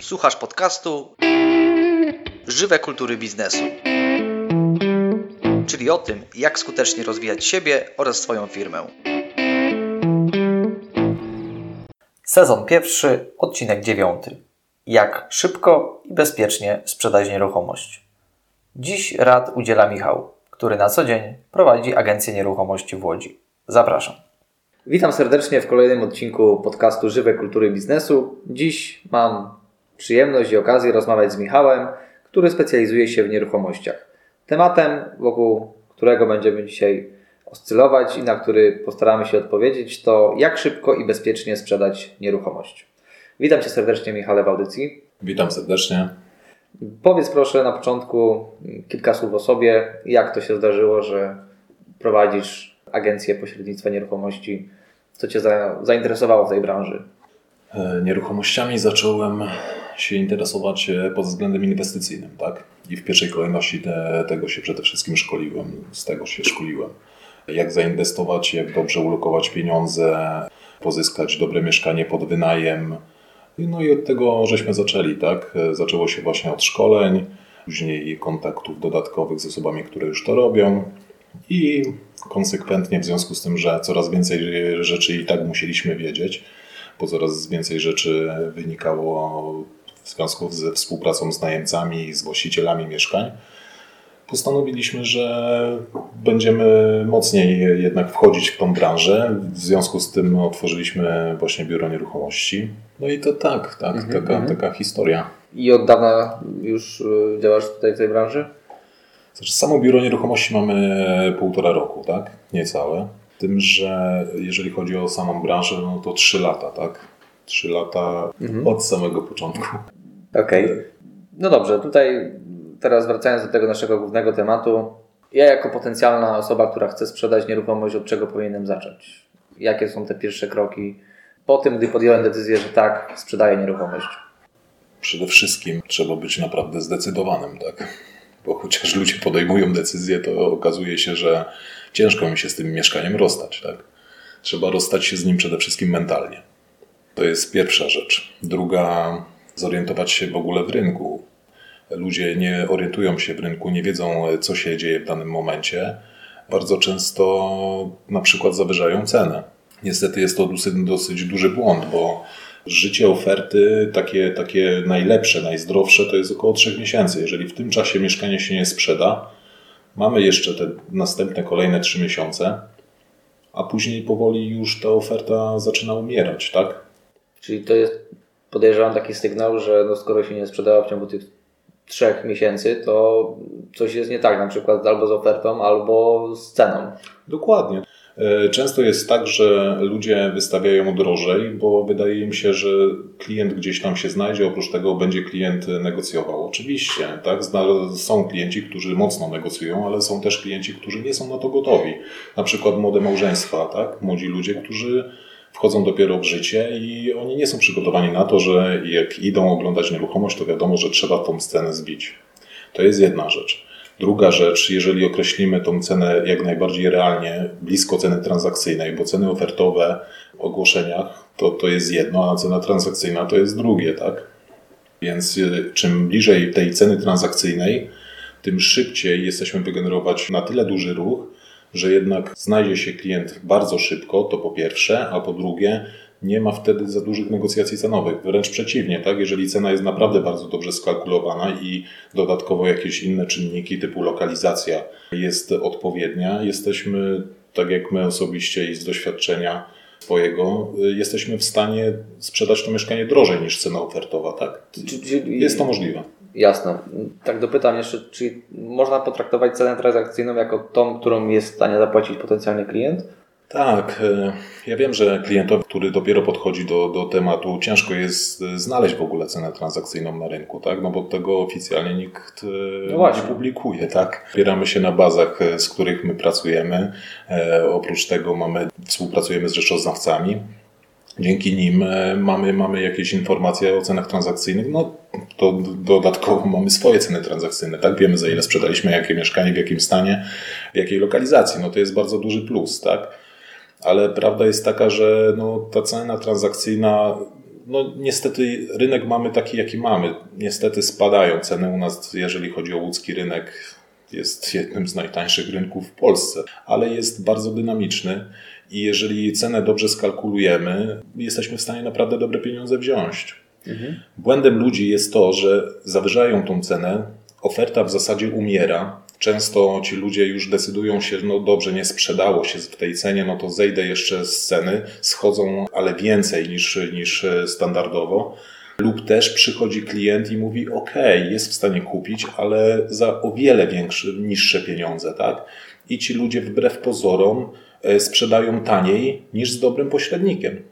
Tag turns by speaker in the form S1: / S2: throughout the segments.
S1: Słuchasz podcastu Żywe kultury biznesu. Czyli o tym, jak skutecznie rozwijać siebie oraz swoją firmę. Sezon pierwszy, odcinek dziewiąty. Jak szybko i bezpiecznie sprzedać nieruchomość. Dziś rad udziela Michał, który na co dzień prowadzi agencję nieruchomości w Łodzi. Zapraszam. Witam serdecznie w kolejnym odcinku podcastu Żywe Kultury Biznesu. Dziś mam przyjemność i okazję rozmawiać z Michałem, który specjalizuje się w nieruchomościach. Tematem, wokół którego będziemy dzisiaj oscylować i na który postaramy się odpowiedzieć, to jak szybko i bezpiecznie sprzedać nieruchomość. Witam Cię serdecznie, Michale, w audycji.
S2: Witam serdecznie.
S1: Powiedz proszę na początku kilka słów o sobie, jak to się zdarzyło, że prowadzisz agencję pośrednictwa nieruchomości. Co Cię zainteresowało w tej branży?
S2: E, nieruchomościami zacząłem się interesować e, pod względem inwestycyjnym, tak? I w pierwszej kolejności te, tego się przede wszystkim szkoliłem, z tego się szkoliłem. Jak zainwestować, jak dobrze ulokować pieniądze, pozyskać dobre mieszkanie pod wynajem. No i od tego żeśmy zaczęli, tak? E, zaczęło się właśnie od szkoleń, później kontaktów dodatkowych z osobami, które już to robią. I konsekwentnie w związku z tym, że coraz więcej rzeczy i tak musieliśmy wiedzieć, bo coraz więcej rzeczy wynikało w związku ze współpracą z najemcami, z właścicielami mieszkań, postanowiliśmy, że będziemy mocniej jednak wchodzić w tą branżę. W związku z tym otworzyliśmy właśnie biuro nieruchomości. No i to tak, tak, mhm, taka, mhm. taka historia.
S1: I od dawna już y, działasz tutaj w tej branży?
S2: Znaczy, samo biuro nieruchomości mamy półtora roku, tak? Niecałe. Tym, że jeżeli chodzi o samą branżę, no to trzy lata, tak? Trzy lata mhm. od samego początku.
S1: Okej. Okay. No dobrze, tutaj teraz wracając do tego naszego głównego tematu. Ja jako potencjalna osoba, która chce sprzedać nieruchomość, od czego powinienem zacząć? Jakie są te pierwsze kroki po tym, gdy podjąłem decyzję, że tak, sprzedaję nieruchomość?
S2: Przede wszystkim trzeba być naprawdę zdecydowanym, tak? Bo chociaż ludzie podejmują decyzję, to okazuje się, że ciężko mi się z tym mieszkaniem rozstać, tak? Trzeba rozstać się z nim przede wszystkim mentalnie. To jest pierwsza rzecz. Druga, zorientować się w ogóle w rynku. Ludzie nie orientują się w rynku, nie wiedzą, co się dzieje w danym momencie. Bardzo często na przykład zawyżają cenę. Niestety jest to dosyć, dosyć duży błąd, bo życie oferty, takie, takie najlepsze, najzdrowsze, to jest około 3 miesięcy. Jeżeli w tym czasie mieszkanie się nie sprzeda, mamy jeszcze te następne kolejne 3 miesiące, a później powoli już ta oferta zaczyna umierać, tak?
S1: Czyli to jest podejrzewam taki sygnał, że no skoro się nie sprzedała w ciągu tych trzech miesięcy, to coś jest nie tak, na przykład albo z ofertą, albo z ceną.
S2: Dokładnie. E, często jest tak, że ludzie wystawiają drożej, bo wydaje im się, że klient gdzieś tam się znajdzie, oprócz tego będzie klient negocjował. Oczywiście, tak, są klienci, którzy mocno negocjują, ale są też klienci, którzy nie są na to gotowi. Na przykład młode małżeństwa, tak, młodzi ludzie, którzy wchodzą dopiero w życie i oni nie są przygotowani na to, że jak idą oglądać nieruchomość, to wiadomo, że trzeba tą cenę zbić. To jest jedna rzecz. Druga rzecz, jeżeli określimy tą cenę jak najbardziej realnie, blisko ceny transakcyjnej, bo ceny ofertowe w ogłoszeniach to, to jest jedno, a cena transakcyjna to jest drugie, tak? Więc y, czym bliżej tej ceny transakcyjnej, tym szybciej jesteśmy wygenerować na tyle duży ruch, że jednak znajdzie się klient bardzo szybko, to po pierwsze, a po drugie, nie ma wtedy za dużych negocjacji cenowych. Wręcz przeciwnie, tak? jeżeli cena jest naprawdę bardzo dobrze skalkulowana i dodatkowo jakieś inne czynniki typu lokalizacja jest odpowiednia, jesteśmy, tak jak my osobiście i z doświadczenia swojego, jesteśmy w stanie sprzedać to mieszkanie drożej niż cena ofertowa. Tak? Jest to możliwe.
S1: Jasne. Tak dopytam jeszcze, czy można potraktować cenę transakcyjną jako tą, którą jest w stanie zapłacić potencjalny klient?
S2: Tak, e, ja wiem, że klientowi, który dopiero podchodzi do, do tematu, ciężko jest znaleźć w ogóle cenę transakcyjną na rynku, tak? No bo tego oficjalnie nikt e, no nie publikuje, tak? Opieramy się na bazach, e, z których my pracujemy. Oprócz tego mamy, współpracujemy z rzeczoznawcami, Dzięki nim e, mamy, mamy jakieś informacje o cenach transakcyjnych. No, to dodatkowo mamy swoje ceny transakcyjne, tak? Wiemy za ile sprzedaliśmy, jakie mieszkanie, w jakim stanie, w jakiej lokalizacji. No to jest bardzo duży plus, tak? Ale prawda jest taka, że no, ta cena transakcyjna no niestety rynek mamy taki, jaki mamy. Niestety spadają ceny u nas, jeżeli chodzi o łódzki rynek. Jest jednym z najtańszych rynków w Polsce, ale jest bardzo dynamiczny i jeżeli cenę dobrze skalkulujemy, jesteśmy w stanie naprawdę dobre pieniądze wziąć. Mhm. Błędem ludzi jest to, że zawyżają tą cenę, oferta w zasadzie umiera. Często ci ludzie już decydują się, no dobrze, nie sprzedało się w tej cenie, no to zejdę jeszcze z ceny, schodzą, ale więcej niż, niż standardowo. Lub też przychodzi klient i mówi: OK, jest w stanie kupić, ale za o wiele większe, niższe pieniądze, tak? I ci ludzie wbrew pozorom sprzedają taniej niż z dobrym pośrednikiem.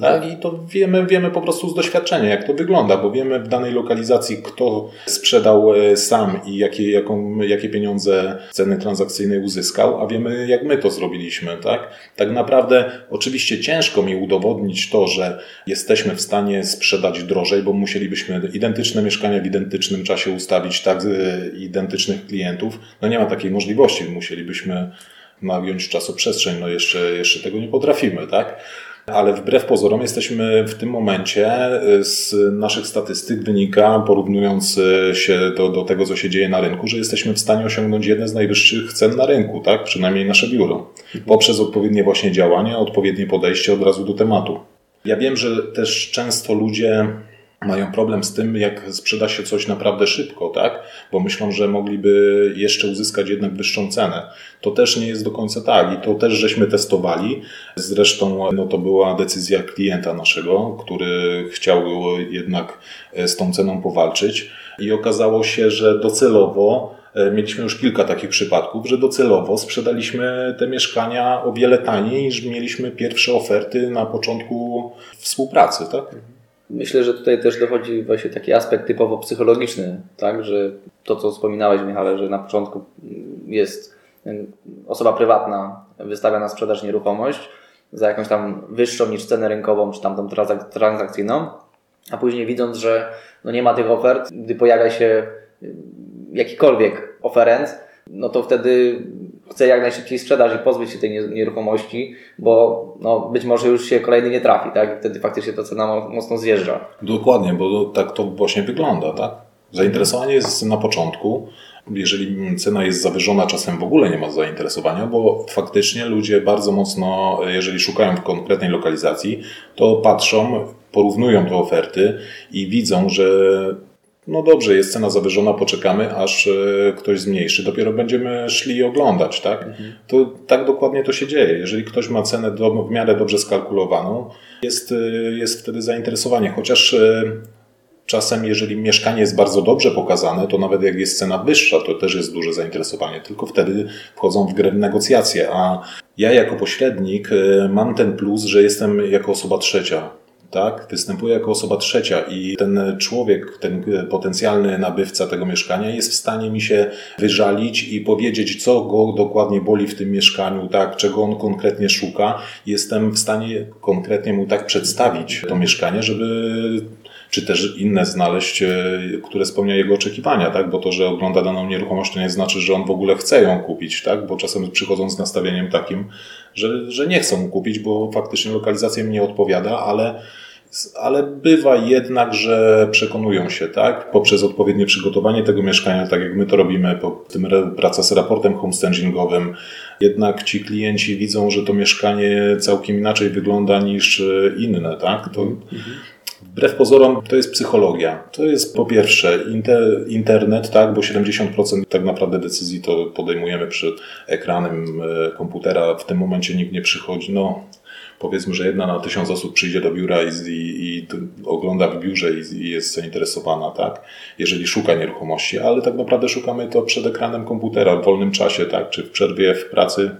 S2: Tak? I to wiemy, wiemy po prostu z doświadczenia, jak to wygląda, bo wiemy w danej lokalizacji, kto sprzedał e, sam i jakie, jaką, jakie pieniądze ceny transakcyjnej uzyskał, a wiemy, jak my to zrobiliśmy. Tak? tak naprawdę, oczywiście ciężko mi udowodnić to, że jesteśmy w stanie sprzedać drożej, bo musielibyśmy identyczne mieszkania w identycznym czasie ustawić, tak, identycznych klientów. No nie ma takiej możliwości, musielibyśmy nagiąć czasoprzestrzeń, no jeszcze, jeszcze tego nie potrafimy, tak? ale wbrew pozorom jesteśmy w tym momencie y, z naszych statystyk wynika, porównując y, się do, do tego, co się dzieje na rynku, że jesteśmy w stanie osiągnąć jedne z najwyższych cen na rynku, tak? Przynajmniej nasze biuro. Poprzez odpowiednie właśnie działania, odpowiednie podejście od razu do tematu. Ja wiem, że też często ludzie mają problem z tym, jak sprzeda się coś naprawdę szybko, tak? Bo myślą, że mogliby jeszcze uzyskać jednak wyższą cenę. To też nie jest do końca tak i to też żeśmy testowali. Zresztą no, to była decyzja klienta naszego, który chciał jednak z tą ceną powalczyć i okazało się, że docelowo e, Mieliśmy już kilka takich przypadków, że docelowo sprzedaliśmy te mieszkania o wiele taniej niż mieliśmy pierwsze oferty na początku współpracy. Tak?
S1: Myślę, że tutaj też dochodzi właśnie taki aspekt typowo psychologiczny, tak, że to, co wspominałeś, Michale, że na początku jest osoba prywatna wystawia na sprzedaż nieruchomość za jakąś tam wyższą niż cenę rynkową, czy tam tą transakcyjną, a później widząc, że no nie ma tych ofert, gdy pojawia się jakikolwiek oferent, no to wtedy chce jak najszybciej sprzedać i pozbyć się tej nieruchomości, bo no, być może już się kolejny nie trafi, tak? I wtedy faktycznie ta cena mocno zjeżdża.
S2: Dokładnie, bo tak to właśnie wygląda, tak? Zainteresowanie jest na początku. Jeżeli cena jest zawyżona, czasem w ogóle nie ma zainteresowania, bo faktycznie ludzie bardzo mocno, jeżeli szukają w konkretnej lokalizacji, to patrzą, porównują te oferty i widzą, że no dobrze, jest cena zawyżona, poczekamy, aż e, ktoś zmniejszy. Dopiero będziemy szli oglądać, tak? Mhm. To tak dokładnie to się dzieje. Jeżeli ktoś ma cenę do, w miarę dobrze skalkulowaną, jest, e, jest wtedy zainteresowanie. Chociaż e, czasem, jeżeli mieszkanie jest bardzo dobrze pokazane, to nawet jak jest cena wyższa, to też jest duże zainteresowanie. Tylko wtedy wchodzą w grę negocjacje. A ja jako pośrednik mam ten plus, że jestem jako osoba trzecia tak, występuje jako osoba trzecia i ten człowiek, ten potencjalny nabywca tego mieszkania jest w stanie mi się wyżalić i powiedzieć, co go dokładnie boli w tym mieszkaniu, tak, czego on konkretnie szuka. Jestem w stanie konkretnie mu tak przedstawić to mieszkanie, żeby czy też inne znaleźć, e, które spełnia jego oczekiwania, tak? Bo to, że ogląda daną nieruchomość, to nie znaczy, że on w ogóle chce ją kupić, tak? Bo czasem przychodzą z nastawieniem takim, że, że nie chcą kupić, bo faktycznie lokalizacja mi nie odpowiada, ale ale bywa jednak, że przekonują się, tak, poprzez odpowiednie przygotowanie tego mieszkania, tak jak my to robimy, po tym praca z raportem homestagingowym, jednak ci klienci widzą, że to mieszkanie całkiem inaczej wygląda niż inne, tak, to mhm. Wbrew pozorom to jest psychologia. To jest po pierwsze inter, internet, tak, bo 70% tak naprawdę decyzji to podejmujemy przed ekranem e, komputera. W tym momencie nikt nie przychodzi. No, powiedzmy, że jedna na tysiąc osób przyjdzie do biura i, i, i ogląda w biurze i, i, jest zainteresowana, tak? Jeżeli szuka nieruchomości, ale tak naprawdę szukamy to przed ekranem komputera w wolnym czasie, tak? Czy w przerwie w pracy,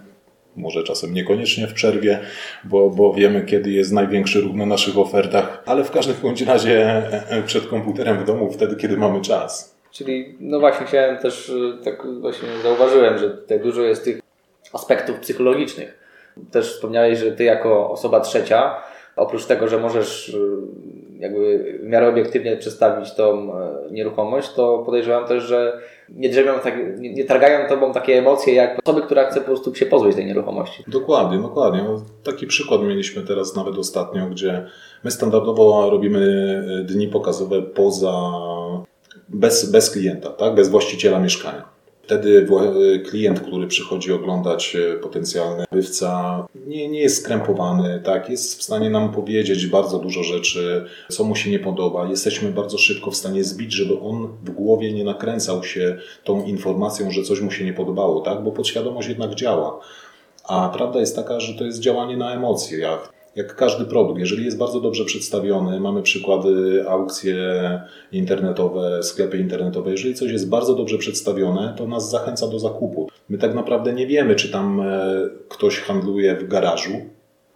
S2: może czasem niekoniecznie w przerwie, bo, bo wiemy, kiedy jest największy ruch na naszych ofertach, ale w każdym bądź razie e, e, przed komputerem w domu, wtedy, kiedy mamy czas.
S1: Czyli, no właśnie, chciałem też, e, tak właśnie zauważyłem, że tutaj dużo jest tych aspektów psychologicznych. Też wspomniałeś, że Ty jako osoba trzecia, oprócz tego, że możesz jakby w miarę obiektywnie przedstawić tą nieruchomość, to podejrzewam też, że nie drzewią, tak, nie, nie targają tobą takie emocje jak osoby, która chce po prostu się pozbyć tej nieruchomości.
S2: Dokładnie, dokładnie. No, taki przykład mieliśmy teraz nawet ostatnio, gdzie my standardowo robimy e, dni pokazowe poza bez, bez klienta, tak? bez właściciela mieszkania. Wtedy klient, który przychodzi oglądać e, potencjalny bywca, nie, nie jest skrępowany, tak? jest w stanie nam powiedzieć bardzo dużo rzeczy, co mu się nie podoba. Jesteśmy bardzo szybko w stanie zbić, żeby on w głowie nie nakręcał się tą informacją, że coś mu się nie podobało, tak? bo podświadomość jednak działa. A prawda jest taka, że to jest działanie na emocjach jak każdy produkt, jeżeli jest bardzo dobrze przedstawiony, mamy przykłady, aukcje internetowe, sklepy internetowe, jeżeli coś jest bardzo dobrze przedstawione, to nas zachęca do zakupu. My tak naprawdę nie wiemy, czy tam e, ktoś handluje w garażu,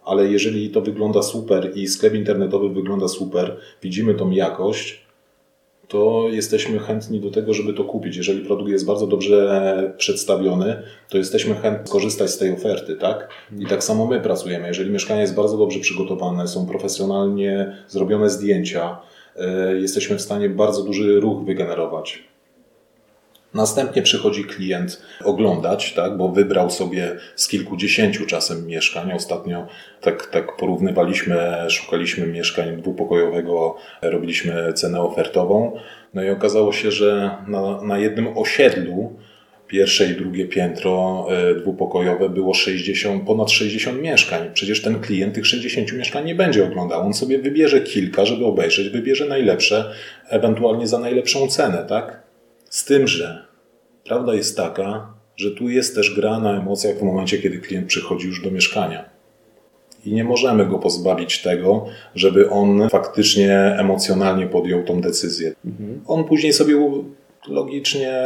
S2: ale jeżeli to wygląda super i sklep internetowy wygląda super, widzimy tą jakość, to jesteśmy chętni do tego, żeby to kupić. Jeżeli produkt jest bardzo dobrze przedstawiony, to jesteśmy chętni skorzystać z tej oferty, tak? I tak samo my pracujemy. Jeżeli mieszkanie jest bardzo dobrze przygotowane, są profesjonalnie zrobione zdjęcia, e, jesteśmy w stanie bardzo duży ruch wygenerować. Następnie przychodzi klient oglądać, tak, bo wybrał sobie z kilkudziesięciu czasem mieszkań. Ostatnio tak, tak porównywaliśmy, szukaliśmy mieszkań dwupokojowego, robiliśmy cenę ofertową. No i okazało się, że na, na jednym osiedlu pierwsze i drugie piętro e, dwupokojowe było 60, ponad 60 mieszkań. Przecież ten klient tych 60 mieszkań nie będzie oglądał. On sobie wybierze kilka, żeby obejrzeć, wybierze najlepsze, ewentualnie za najlepszą cenę, tak? Z tym, że prawda jest taka, że tu jest też gra na emocjach w momencie, kiedy klient przychodzi już do mieszkania. I nie możemy go pozbawić tego, żeby on faktycznie emocjonalnie podjął tą decyzję. Mhm. On później sobie logicznie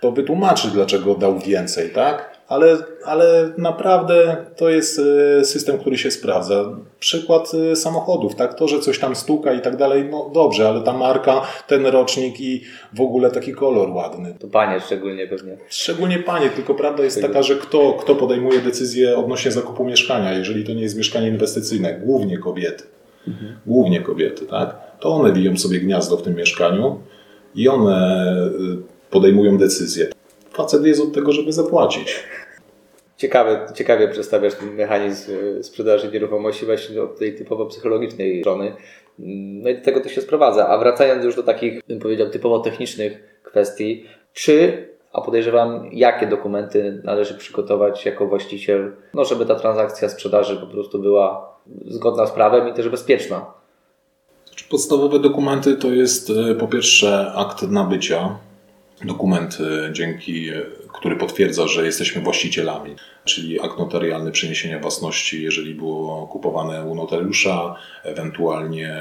S2: to wytłumaczy, dlaczego dał więcej, tak? Ale, ale naprawdę to jest e, system, który się sprawdza. Przykład e, samochodów, tak? To, że coś tam stuka i tak dalej, no dobrze, ale ta marka, ten rocznik i w ogóle taki kolor ładny.
S1: To panie szczególnie pewnie.
S2: Szczególnie panie, tylko prawda jest taka, że kto, kto podejmuje decyzję odnośnie zakupu mieszkania, jeżeli to nie jest mieszkanie inwestycyjne, głównie kobiety. Mhm. Głównie kobiety, tak? To one wiją sobie gniazdo w tym mieszkaniu i one e, podejmują decyzję. Facet jest od tego, żeby zapłacić.
S1: Ciekawe, ciekawie przedstawiasz ten mechanizm e, sprzedaży nieruchomości właśnie od tej typowo psychologicznej strony. No i do tego to się sprowadza. A wracając już do takich, bym powiedział, typowo technicznych kwestii, czy, a podejrzewam, jakie dokumenty należy przygotować jako właściciel, no żeby ta transakcja sprzedaży po prostu była zgodna z prawem i też bezpieczna?
S2: Znaczy, podstawowe dokumenty to jest e, po pierwsze akt nabycia, dokument, e, dzięki który potwierdza, że jesteśmy właścicielami, czyli akt notarialny przeniesienia własności, jeżeli było kupowane u notariusza, ewentualnie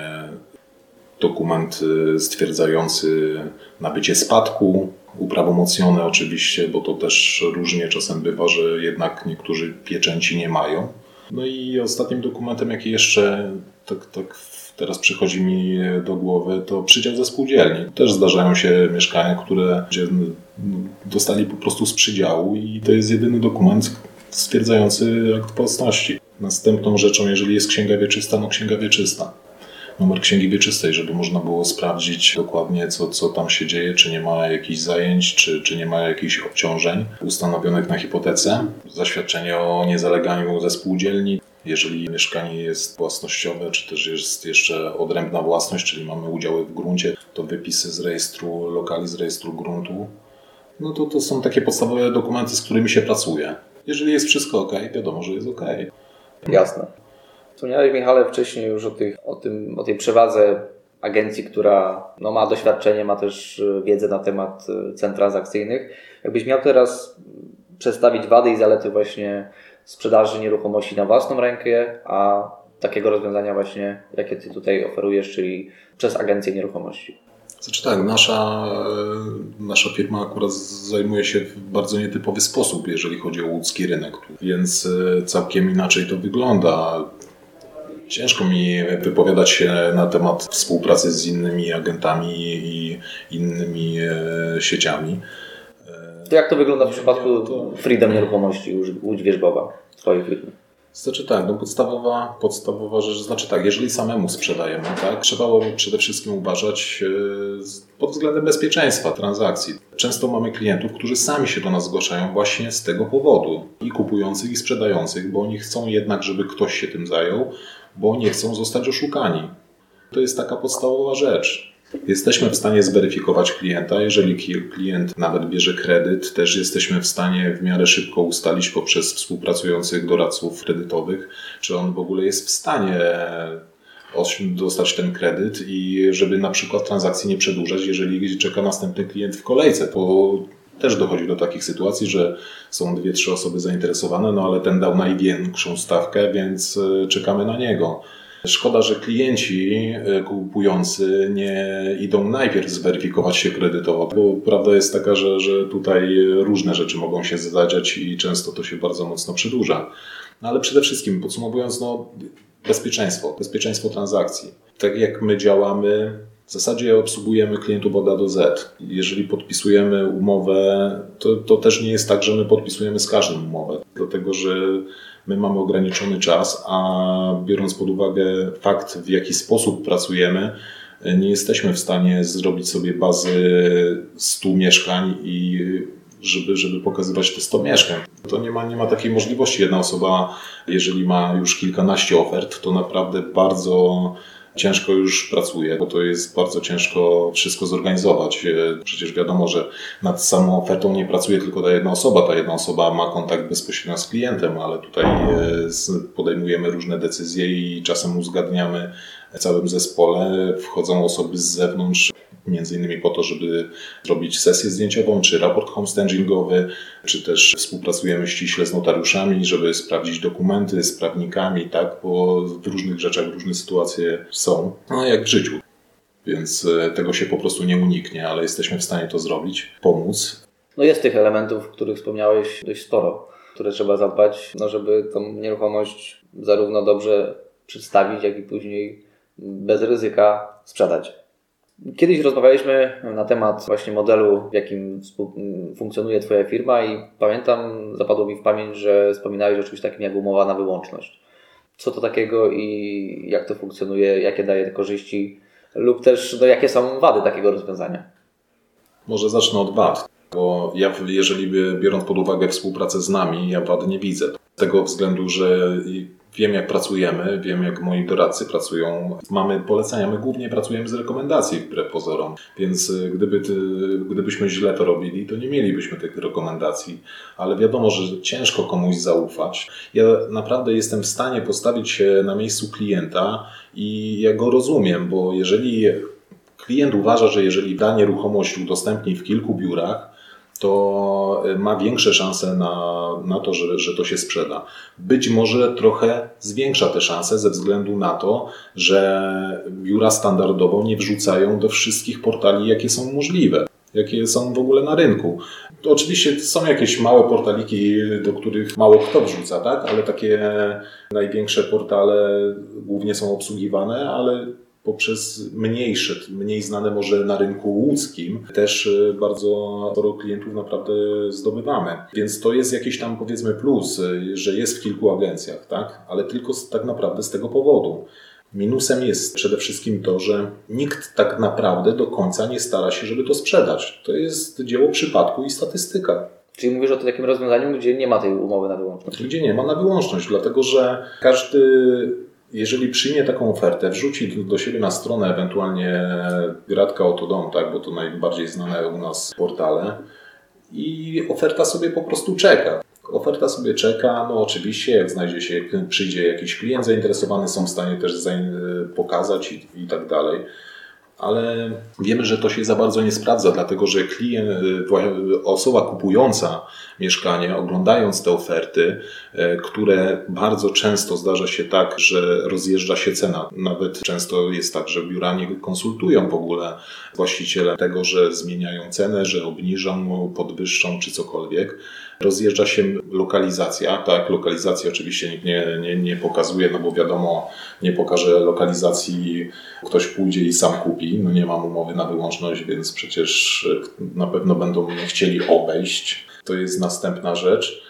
S2: dokument y, stwierdzający nabycie spadku, uprawomocnione oczywiście, bo to też różnie czasem bywa, że jednak niektórzy pieczęci nie mają. No i ostatnim dokumentem, jaki jeszcze tak, tak teraz przychodzi mi do głowy, to przydział ze spółdzielni. Też zdarzają się mieszkania, które gdzie no, dostali po prostu z przydziału i to jest jedyny dokument stwierdzający akt własności. Następną rzeczą, jeżeli jest księga wieczysta, no księga wieczysta. Numer księgi wieczystej, żeby można było sprawdzić dokładnie, co, co tam się dzieje, czy nie ma jakichś zajęć, czy, czy nie ma jakichś obciążeń ustanowionych na hipotece. Zaświadczenie o niezaleganiu ze spółdzielni, jeżeli mieszkanie jest własnościowe, czy też jest jeszcze odrębna własność, czyli mamy udziały w gruncie, to wypisy z rejestru lokali, z rejestru gruntu, no to to są takie podstawowe dokumenty, z którymi się pracuje. Jeżeli jest wszystko ok, wiadomo, że jest ok.
S1: Jasne. Wspomniałeś, Michale, wcześniej już o, tych, o, tym, o tej przewadze agencji, która no, ma doświadczenie, ma też e, wiedzę na temat e, cen transakcyjnych. Jakbyś miał teraz przedstawić wady i zalety właśnie sprzedaży nieruchomości na własną rękę, a takiego rozwiązania właśnie, jakie Ty tutaj oferujesz, czyli przez agencję nieruchomości.
S2: Znaczy tak, nasza, e, nasza firma akurat zajmuje się w bardzo nietypowy sposób, jeżeli chodzi o łódzki rynek, więc e, całkiem inaczej to wygląda. Ciężko mi wypowiadać się na temat współpracy z innymi agentami i innymi e, sieciami.
S1: To jak to wygląda w przypadku Freedom Nieruchomości, Łódź Wierzbowa, Twojej firmy?
S2: Znaczy tak, no podstawowa, podstawowa rzecz, znaczy tak, jeżeli samemu sprzedajemy, tak, trzeba przede wszystkim uważać e, pod względem bezpieczeństwa transakcji. Często mamy klientów, którzy sami się do nas zgłaszają właśnie z tego powodu i kupujących i sprzedających, bo oni chcą jednak, żeby ktoś się tym zajął, bo nie chcą zostać oszukani. To jest taka podstawowa rzecz. Jesteśmy w stanie zweryfikować klienta. Jeżeli klient nawet bierze kredyt, też jesteśmy w stanie w miarę szybko ustalić poprzez współpracujących doradców kredytowych, czy on w ogóle jest w stanie dostać ten kredyt i żeby na przykład transakcji nie przedłużać, jeżeli czeka następny klient w kolejce, bo też dochodzi do takich sytuacji, że są dwie, trzy osoby zainteresowane, no ale ten dał największą stawkę, więc e, czekamy na niego. Szkoda, że klienci e, kupujący nie idą najpierw zweryfikować się kredytowo, bo prawda jest taka, że, że tutaj różne rzeczy mogą się zdarzać i często to się bardzo mocno przedłuża. No ale przede wszystkim, podsumowując, no, bezpieczeństwo, bezpieczeństwo transakcji. Tak jak my działamy, w zasadzie obsługujemy klientów od A do Z. Jeżeli podpisujemy umowę, to, to też nie jest tak, że my podpisujemy z każdym umowę, dlatego że my mamy ograniczony czas, a biorąc pod uwagę fakt, w jaki sposób pracujemy, nie jesteśmy w stanie zrobić sobie bazy 100 mieszkań i żeby, żeby pokazywać te 100 mieszkań. To nie ma, nie ma takiej możliwości. Jedna osoba, jeżeli ma już kilkanaście ofert, to naprawdę bardzo ciężko już pracuje, bo to jest bardzo ciężko wszystko zorganizować. E, przecież wiadomo, że nad samą ofertą nie pracuje tylko ta jedna osoba. Ta jedna osoba ma kontakt bezpośrednio z klientem, ale tutaj e, podejmujemy różne decyzje i czasem uzgadniamy w całym zespole. Wchodzą osoby z zewnątrz, między innymi po to, żeby zrobić sesję zdjęciową, czy raport homestagingowy, czy też współpracujemy ściśle z notariuszami, żeby sprawdzić dokumenty z prawnikami, tak, bo w różnych rzeczach różne sytuacje są, no jak w życiu. Więc e, tego się po prostu nie uniknie, ale jesteśmy w stanie to zrobić, pomóc.
S1: No jest tych elementów, o których wspomniałeś dość sporo, które trzeba zadbać, no żeby tą nieruchomość zarówno dobrze przedstawić, jak i później bez ryzyka sprzedać. Kiedyś rozmawialiśmy na temat właśnie modelu, w jakim funkcjonuje Twoja firma i pamiętam, zapadło mi w pamięć, że wspominałeś o czymś takim jak umowa na wyłączność. Co to takiego i jak to funkcjonuje, jakie daje korzyści lub też no, jakie są wady takiego rozwiązania?
S2: Może zacznę od wad, bo ja, jeżeli biorąc pod uwagę współpracę z nami, ja wad nie widzę. Z tego względu, że Wiem, jak pracujemy, wiem, jak moi doradcy pracują. Mamy polecenia, my głównie pracujemy z rekomendacji wbrew pozorom, więc y, gdyby gdybyśmy źle to robili, to nie mielibyśmy tych rekomendacji, ale wiadomo, że ciężko komuś zaufać. Ja naprawdę jestem w stanie postawić się na miejscu klienta i ja go rozumiem, bo jeżeli klient uważa, że jeżeli da nieruchomość udostępni w kilku biurach, to y, ma większe szanse na, na to, że, że to się sprzeda. Być może trochę zwiększa te szanse ze względu na to, że biura standardowo nie wrzucają do wszystkich portali, jakie są możliwe, jakie są w ogóle na rynku. To oczywiście są jakieś małe portaliki, do których mało kto wrzuca, tak? ale takie największe portale głównie są obsługiwane, ale poprzez mniejsze, mniej znane może na rynku łódzkim, też e, bardzo sporo klientów naprawdę zdobywamy. Więc to jest jakiś tam powiedzmy plus, e, że jest w kilku agencjach, tak? ale tylko tak naprawdę z tego powodu. Minusem jest przede wszystkim to, że nikt tak naprawdę do końca nie stara się, żeby to sprzedać. To jest dzieło przypadku i statystyka.
S1: Czyli mówisz o takim rozwiązaniu, gdzie nie ma tej umowy na wyłączność?
S2: Gdzie nie ma na wyłączność, dlatego że każdy jeżeli przyjmie taką ofertę, wrzuci do siebie na stronę ewentualnie Gratka Otodom, tak, bo to najbardziej znane u nas portale i oferta sobie po prostu czeka. Oferta sobie czeka, no oczywiście jak znajdzie się, przyjdzie jakiś klient zainteresowany, są w stanie też pokazać i, i tak dalej ale wiemy, że to się za bardzo nie sprawdza, dlatego że klient, y, osoba kupująca mieszkanie, oglądając te oferty, y, które bardzo często zdarza się tak, że rozjeżdża się cena. Nawet często jest tak, że biura nie konsultują w ogóle właściciela tego, że zmieniają cenę, że obniżą, podwyższą czy cokolwiek rozjeżdża się lokalizacja. Tak, lokalizacja oczywiście nikt nie, nie, nie pokazuje, no bo wiadomo, nie pokaże lokalizacji, ktoś pójdzie i sam kupi. No nie mam umowy na wyłączność, więc przecież na pewno będą mnie chcieli obejść. To jest następna rzecz.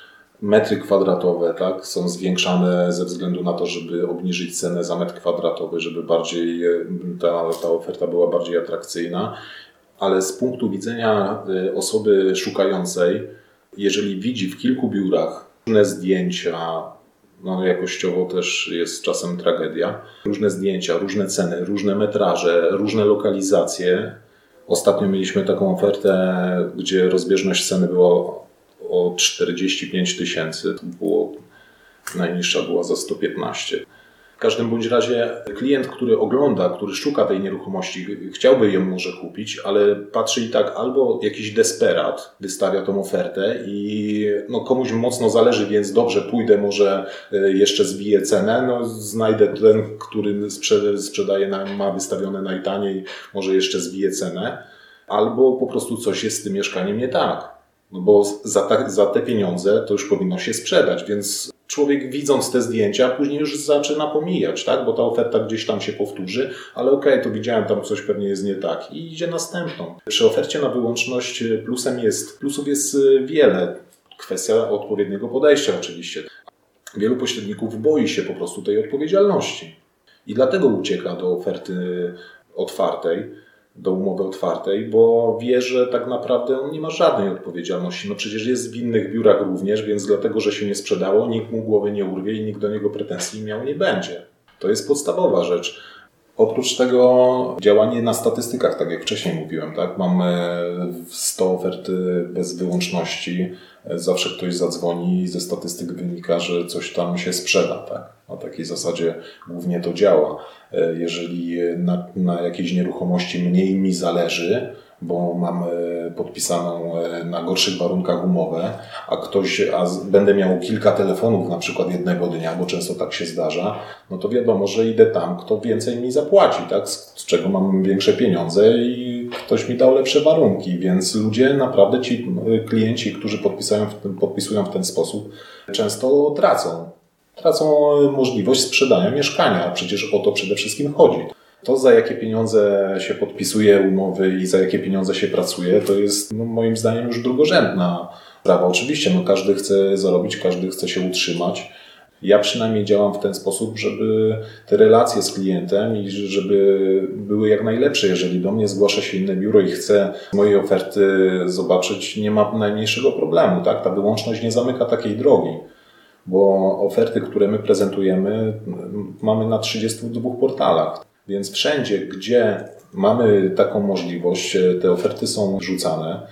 S2: metry kwadratowe tak, są zwiększane ze względu na to, żeby obniżyć cenę za metr kwadratowy, żeby bardziej ta, ta oferta była bardziej atrakcyjna. Ale z punktu widzenia y, osoby szukającej, jeżeli widzi w kilku biurach różne zdjęcia, no jakościowo też jest czasem tragedia, różne zdjęcia, różne ceny, różne metraże, różne lokalizacje. Ostatnio mieliśmy taką ofertę, gdzie rozbieżność ceny była o 45 tysięcy. Było, najniższa była za 115. Każdym bądź razie klient, który ogląda, który szuka tej nieruchomości, chciałby ją może kupić, ale patrzy i tak albo jakiś desperat wystawia tą ofertę i no komuś mocno zależy, więc dobrze pójdę, może e, jeszcze zbiję cenę, no znajdę ten, który sprzedaje, ma wystawione najtaniej, może jeszcze zbiję cenę, albo po prostu coś jest z tym mieszkaniem nie tak. No bo za, ta, za te pieniądze to już powinno się sprzedać, więc człowiek widząc te zdjęcia później już zaczyna pomijać, tak? bo ta oferta gdzieś tam się powtórzy, ale okej, okay, to widziałem tam coś pewnie jest nie tak i idzie następną. Przy ofercie na wyłączność plusem jest, plusów jest wiele. Kwestia odpowiedniego podejścia oczywiście. Wielu pośredników boi się po prostu tej odpowiedzialności i dlatego ucieka do oferty otwartej do umowy otwartej, bo wie, że tak naprawdę on nie ma żadnej odpowiedzialności. No przecież jest w innych biurach również, więc dlatego, że się nie sprzedało, nikt mu głowy nie urwie i nikt do niego pretensji miał nie będzie. To jest podstawowa rzecz. Oprócz tego działanie na statystykach, tak jak wcześniej mówiłem, tak? Mamy 100 ofert bez wyłączności, zawsze ktoś zadzwoni i ze statystyk wynika, że coś tam się sprzeda, tak? Na takiej zasadzie głównie to działa. Jeżeli na, na jakiejś nieruchomości mniej mi zależy, bo mam podpisaną e, na gorszych warunkach umowę, a ktoś, a będę miał kilka telefonów na przykład jednego dnia, bo często tak się zdarza, no to wiadomo, że idę tam, kto więcej mi zapłaci, tak? Z czego mam większe pieniądze i ktoś mi dał lepsze warunki, więc ludzie, naprawdę ci e, klienci, którzy podpisują w ten, podpisują w ten sposób, często tracą. Tracą e, możliwość sprzedania mieszkania, a przecież o to przede wszystkim chodzi. To, za jakie pieniądze się podpisuje umowy i za jakie pieniądze się pracuje, to jest no, moim zdaniem już drugorzędna sprawa. Oczywiście, no, każdy chce zarobić, każdy chce się utrzymać. Ja przynajmniej działam w ten sposób, żeby te relacje z klientem i żeby były jak najlepsze. Jeżeli do mnie zgłasza się inne biuro i chce mojej oferty zobaczyć, nie ma najmniejszego problemu. Tak? Ta wyłączność nie zamyka takiej drogi bo oferty, które my prezentujemy, mamy na 32 portalach. Więc wszędzie, gdzie mamy taką możliwość, te oferty są rzucane.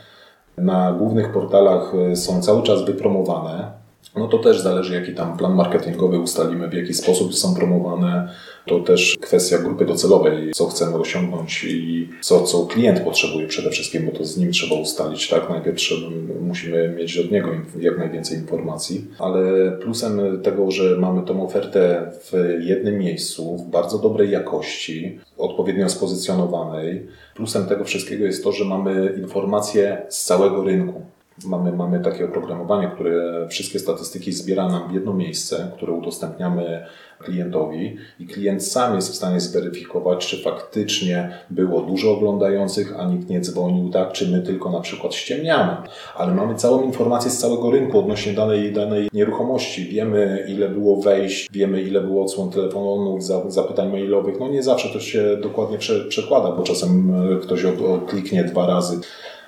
S2: Na głównych portalach są cały czas wypromowane. No to też zależy, jaki tam plan marketingowy ustalimy, w jaki sposób są promowane. To też kwestia grupy docelowej, co chcemy osiągnąć i co, co klient potrzebuje przede wszystkim, bo to z nim trzeba ustalić, tak? Najpierw trzeba, musimy mieć od niego jak najwięcej informacji, ale plusem tego, że mamy tą ofertę w jednym miejscu, w bardzo dobrej jakości, odpowiednio spozycjonowanej, plusem tego wszystkiego jest to, że mamy informacje z całego rynku. Mamy, mamy takie oprogramowanie, które wszystkie statystyki zbiera nam w jedno miejsce, które udostępniamy klientowi i klient sam jest w stanie zweryfikować, czy faktycznie było dużo oglądających, a nikt nie dzwonił, tak, czy my tylko na przykład ściemniamy. Ale mamy całą informację z całego rynku odnośnie danej, danej nieruchomości. Wiemy, ile było wejść, wiemy, ile było odsłon telefonów, zapytań mailowych. No nie zawsze to się dokładnie przekłada, bo czasem ktoś kliknie dwa razy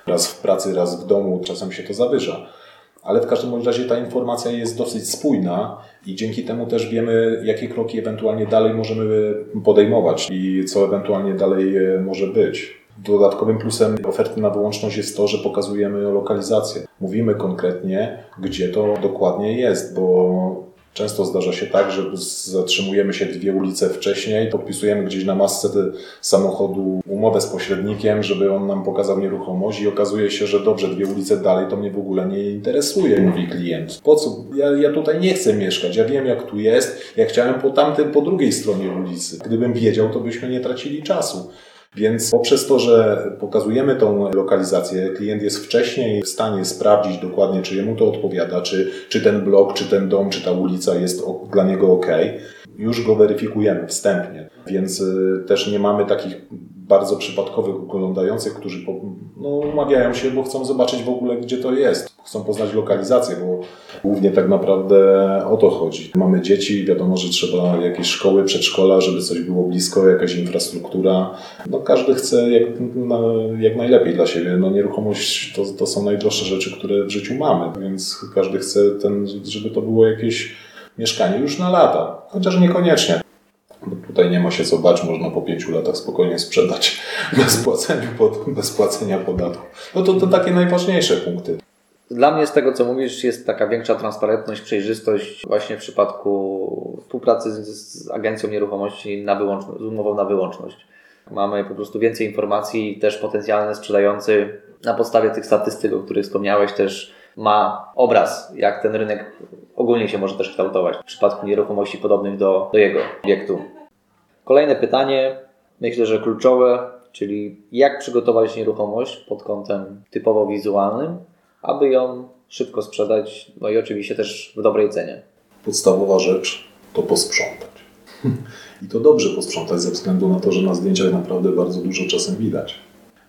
S2: raz w pracy, raz w domu, czasem się to zawyża. Ale w każdym razie ta informacja jest dosyć spójna i dzięki temu też wiemy, jakie kroki ewentualnie dalej możemy podejmować i co ewentualnie dalej e, może być. Dodatkowym plusem oferty na wyłączność jest to, że pokazujemy lokalizację. Mówimy konkretnie, gdzie to dokładnie jest, bo Często zdarza się tak, że zatrzymujemy się dwie ulice wcześniej, podpisujemy gdzieś na masce samochodu umowę z pośrednikiem, żeby on nam pokazał nieruchomość i okazuje się, że dobrze, dwie ulice dalej to mnie w ogóle nie interesuje, mówi klient. Po co? Ja, ja tutaj nie chcę mieszkać, ja wiem jak tu jest, ja chciałem po tamtym, po drugiej stronie ulicy. Gdybym wiedział, to byśmy nie tracili czasu. Więc poprzez to, że pokazujemy tą lokalizację, klient jest wcześniej w stanie sprawdzić dokładnie, czy jemu to odpowiada, czy, czy ten blok, czy ten dom, czy ta ulica jest dla niego ok. Już go weryfikujemy wstępnie, więc y, też nie mamy takich bardzo przypadkowych oglądających, którzy no, umawiają się, bo chcą zobaczyć w ogóle, gdzie to jest. Chcą poznać lokalizację, bo głównie tak naprawdę o to chodzi. Mamy dzieci, wiadomo, że trzeba jakieś szkoły, przedszkola, żeby coś było blisko, jakaś infrastruktura. No, każdy chce jak, jak najlepiej dla siebie. No, nieruchomość to, to są najdroższe rzeczy, które w życiu mamy, więc każdy chce, ten, żeby to było jakieś mieszkanie już na lata, chociaż niekoniecznie. Tutaj nie ma się co bać, można po pięciu latach spokojnie sprzedać bez płacenia, bez płacenia podatku. No to, to takie najważniejsze punkty.
S1: Dla mnie z tego, co mówisz, jest taka większa transparentność, przejrzystość właśnie w przypadku współpracy z, z agencją nieruchomości na z umową na wyłączność. Mamy po prostu więcej informacji, też potencjalny sprzedający na podstawie tych statystyk, o których wspomniałeś, też ma obraz, jak ten rynek ogólnie się może też kształtować w przypadku nieruchomości podobnych do, do jego obiektu. Kolejne pytanie, myślę, że kluczowe, czyli jak przygotować nieruchomość pod kątem typowo wizualnym, aby ją szybko sprzedać, no i oczywiście też w dobrej cenie.
S2: Podstawowa rzecz to posprzątać. I to dobrze posprzątać ze względu na to, że na zdjęciach naprawdę bardzo dużo czasem widać.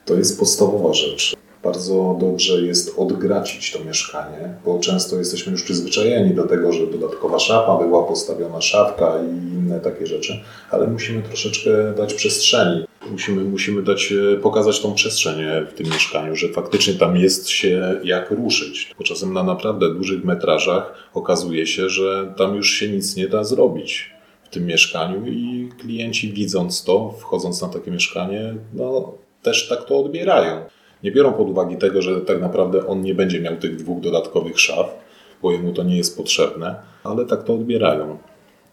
S2: To jest podstawowa rzecz. Bardzo dobrze jest odgracić to mieszkanie, bo często jesteśmy już przyzwyczajeni do tego, że dodatkowa szafa była postawiona szafka i inne takie rzeczy, ale musimy troszeczkę dać przestrzeni. Musimy, musimy dać, e, pokazać tą przestrzeń w tym mieszkaniu, że faktycznie tam jest się jak ruszyć. Bo czasem na naprawdę dużych metrażach okazuje się, że tam już się nic nie da zrobić w tym mieszkaniu i klienci widząc to, wchodząc na takie mieszkanie, no też tak to odbierają nie biorą pod uwagę tego, że tak naprawdę on nie będzie miał tych dwóch dodatkowych szaf, bo jemu to nie jest potrzebne, ale tak to odbierają.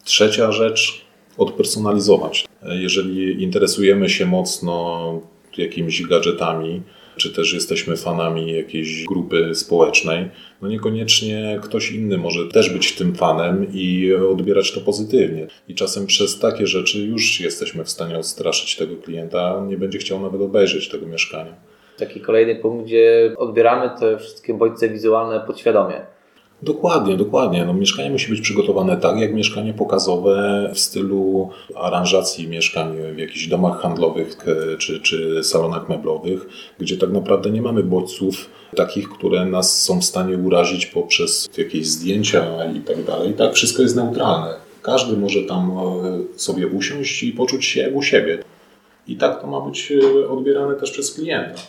S2: Trzecia rzecz, odpersonalizować. Jeżeli interesujemy się mocno jakimiś gadżetami, czy też jesteśmy fanami jakiejś grupy społecznej, no niekoniecznie ktoś inny może też być tym fanem i odbierać to pozytywnie. I czasem przez takie rzeczy już jesteśmy w stanie odstraszyć tego klienta, nie będzie chciał nawet obejrzeć tego mieszkania
S1: taki kolejny punkt, gdzie odbieramy te wszystkie bodźce wizualne podświadomie.
S2: Dokładnie, dokładnie. No, mieszkanie musi być przygotowane tak, jak mieszkanie pokazowe w stylu aranżacji mieszkań w jakichś domach handlowych czy, czy salonach meblowych, gdzie tak naprawdę nie mamy bodźców takich, które nas są w stanie urazić poprzez jakieś zdjęcia i tak dalej. Tak, wszystko jest neutralne. Każdy może tam e, sobie usiąść i poczuć się jak u siebie. I tak to ma być e, odbierane też przez klienta.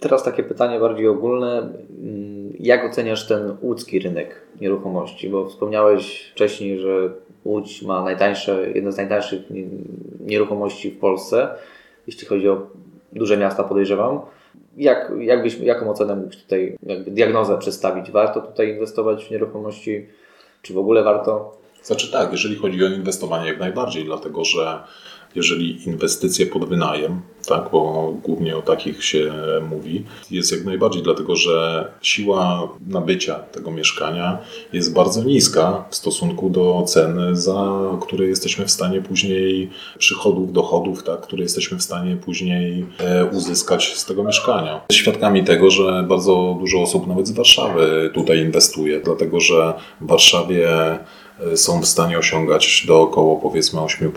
S1: Teraz takie pytanie bardziej ogólne. Mm, jak oceniasz ten łódzki rynek nieruchomości? Bo wspomniałeś wcześniej, że Łódź ma najtańsze, jedne z najtańszych nieruchomości w Polsce, jeśli chodzi o duże miasta, podejrzewam. Jak, jak byś, jaką ocenę mógłbyś tutaj, jakby diagnozę przedstawić? Warto tutaj inwestować w nieruchomości? Czy w ogóle warto?
S2: Znaczy tak, jeżeli chodzi o inwestowanie, jak najbardziej, dlatego że jeżeli inwestycje pod wynajem, tak, bo głównie o takich się mówi, jest jak najbardziej, dlatego że siła nabycia tego mieszkania jest bardzo niska w stosunku do ceny, za które jesteśmy w stanie później przychodów, dochodów, tak, które jesteśmy w stanie później e, uzyskać z tego mieszkania. Świadkami tego, że bardzo dużo osób nawet z Warszawy tutaj inwestuje, dlatego że w Warszawie są w stanie osiągać do około powiedzmy 8%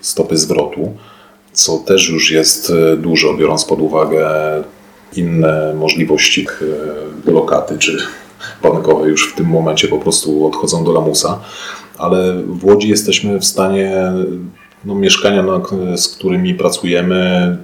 S2: stopy zwrotu, co też już jest e, dużo, biorąc pod uwagę inne możliwości e, lokaty czy bankowe już w tym momencie po prostu odchodzą do lamusa, ale w Łodzi jesteśmy w stanie no, mieszkania, z którymi pracujemy,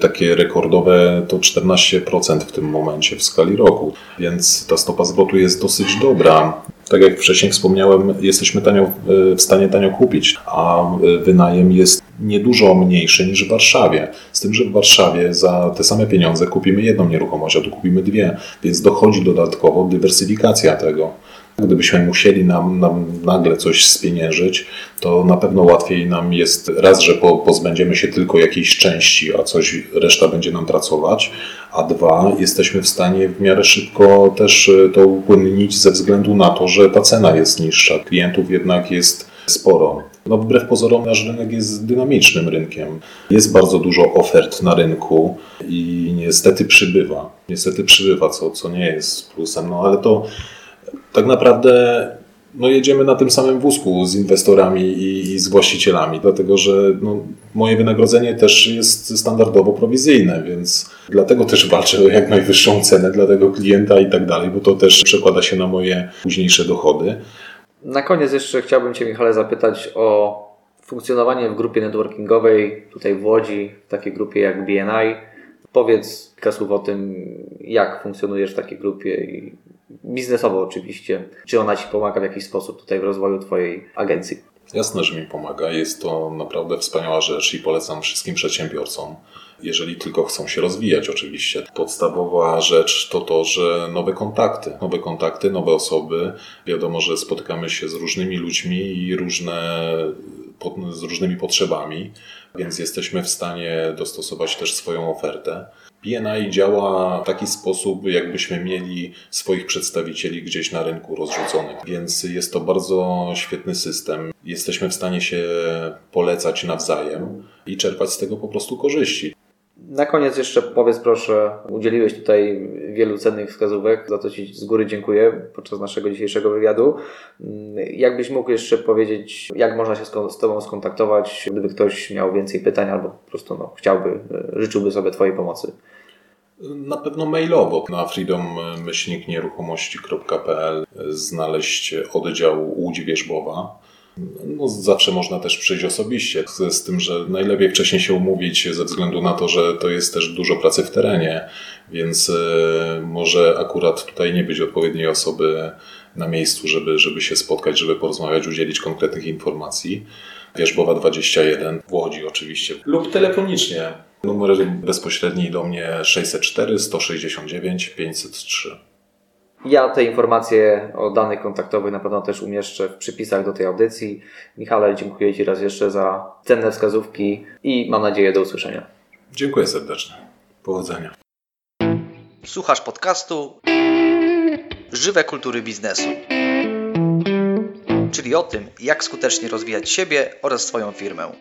S2: takie rekordowe to 14% w tym momencie w skali roku, więc ta stopa zwrotu jest dosyć dobra tak jak wcześniej wspomniałem, jesteśmy tanio, e, w stanie tanio kupić, a e, wynajem jest niedużo mniejszy niż w Warszawie. Z tym, że w Warszawie za te same pieniądze kupimy jedną nieruchomość, a tu kupimy dwie, więc dochodzi dodatkowo dywersyfikacja tego. Gdybyśmy musieli nam, nam, nagle coś spieniężyć, to na pewno łatwiej nam jest raz, że po, pozbędziemy się tylko jakiejś części, a coś reszta będzie nam pracować, a dwa, jesteśmy w stanie w miarę szybko też e, to upłynnić ze względu na to, że ta cena jest niższa. Klientów jednak jest sporo. No, wbrew pozorom nasz rynek jest dynamicznym rynkiem. Jest bardzo dużo ofert na rynku i niestety przybywa. Niestety przybywa, co, co nie jest plusem, no ale to tak naprawdę no jedziemy na tym samym wózku z inwestorami i, i z właścicielami, dlatego że no, moje wynagrodzenie też jest standardowo prowizyjne, więc dlatego też walczę o jak najwyższą cenę dla tego klienta i tak dalej, bo to też przekłada się na moje późniejsze dochody.
S1: Na koniec jeszcze chciałbym Cię, Michale, zapytać o funkcjonowanie w grupie networkingowej tutaj w Łodzi, w takiej grupie jak BNI. Powiedz kilka słów o tym, jak funkcjonujesz w takiej grupie i biznesowo oczywiście. Czy ona Ci pomaga w jakiś sposób tutaj w rozwoju Twojej agencji?
S2: Jasne, że mi pomaga. Jest to naprawdę wspaniała rzecz i polecam wszystkim przedsiębiorcom, jeżeli tylko chcą się rozwijać oczywiście. Podstawowa rzecz to to, że nowe kontakty, nowe kontakty, nowe osoby. Wiadomo, że spotykamy się z różnymi ludźmi i różne, z różnymi potrzebami, więc jesteśmy w stanie dostosować też swoją ofertę. BNI działa w taki sposób, jakbyśmy mieli swoich przedstawicieli gdzieś na rynku rozrzuconych, więc jest to bardzo świetny system. Jesteśmy w stanie się polecać nawzajem i czerpać z tego po prostu korzyści.
S1: Na koniec jeszcze powiedz proszę, udzieliłeś tutaj wielu cennych wskazówek, za to Ci z góry dziękuję podczas naszego dzisiejszego wywiadu. Jakbyś mógł jeszcze powiedzieć, jak można się z Tobą skontaktować, gdyby ktoś miał więcej pytań albo po prostu no, chciałby, życzyłby sobie Twojej pomocy?
S2: Na pewno mailowo na freedom-nieruchomości.pl znaleźć oddział Łódź Wierzbowa. No, zawsze można też przyjść osobiście, z tym, że najlepiej wcześniej się umówić, ze względu na to, że to jest też dużo pracy w terenie, więc e, może akurat tutaj nie być odpowiedniej osoby na miejscu, żeby, żeby się spotkać, żeby porozmawiać, udzielić konkretnych informacji. Wierzbowa 21 w Łodzi oczywiście. Lub telefonicznie. Numer bezpośredni do mnie 604 169 503.
S1: Ja te informacje o danych kontaktowych na pewno też umieszczę w przypisach do tej audycji. Michale, dziękuję Ci raz jeszcze za cenne wskazówki i mam nadzieję do usłyszenia.
S2: Dziękuję serdecznie. Powodzenia.
S1: Słuchasz podcastu Żywe kultury biznesu. Czyli o tym, jak skutecznie rozwijać siebie oraz swoją firmę.